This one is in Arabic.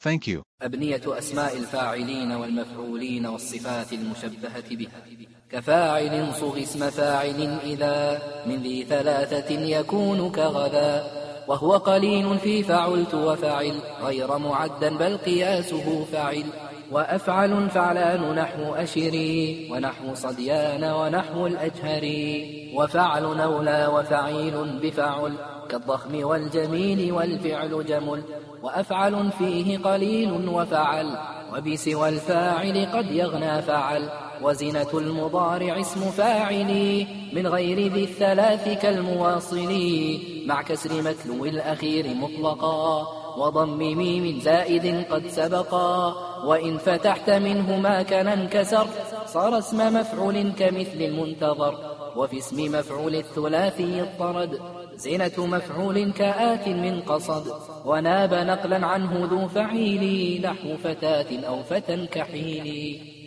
Thank you. أبنية أسماء الفاعلين والمفعولين والصفات المشبهة بها كفاعل صغ اسم فاعل إذا من ذي ثلاثة يكون كغدا. وهو قليل في فعلت وفعل غير معدا بل قياسه فعل وأفعل فعلان نحو أشري ونحو صديان ونحو الأجهري وفعل نولى وفعيل بفعل كالضخم والجميل والفعل جمل وأفعل فيه قليل وفعل وبسوى الفاعل قد يغنى فعل وزنة المضارع اسم فاعل من غير ذي الثلاث كالمواصل مع كسر متلو الأخير مطلقا وضم ميم زائد قد سبقا. وإن فتحت منه ما كان انكسر صار اسم مفعول كمثل المنتظر. وفي اسم مفعول الثلاثي اضطرد زينة مفعول كآت من قصد. وناب نقلا عنه ذو فعيل نحو فتاة أو فتى كحيل.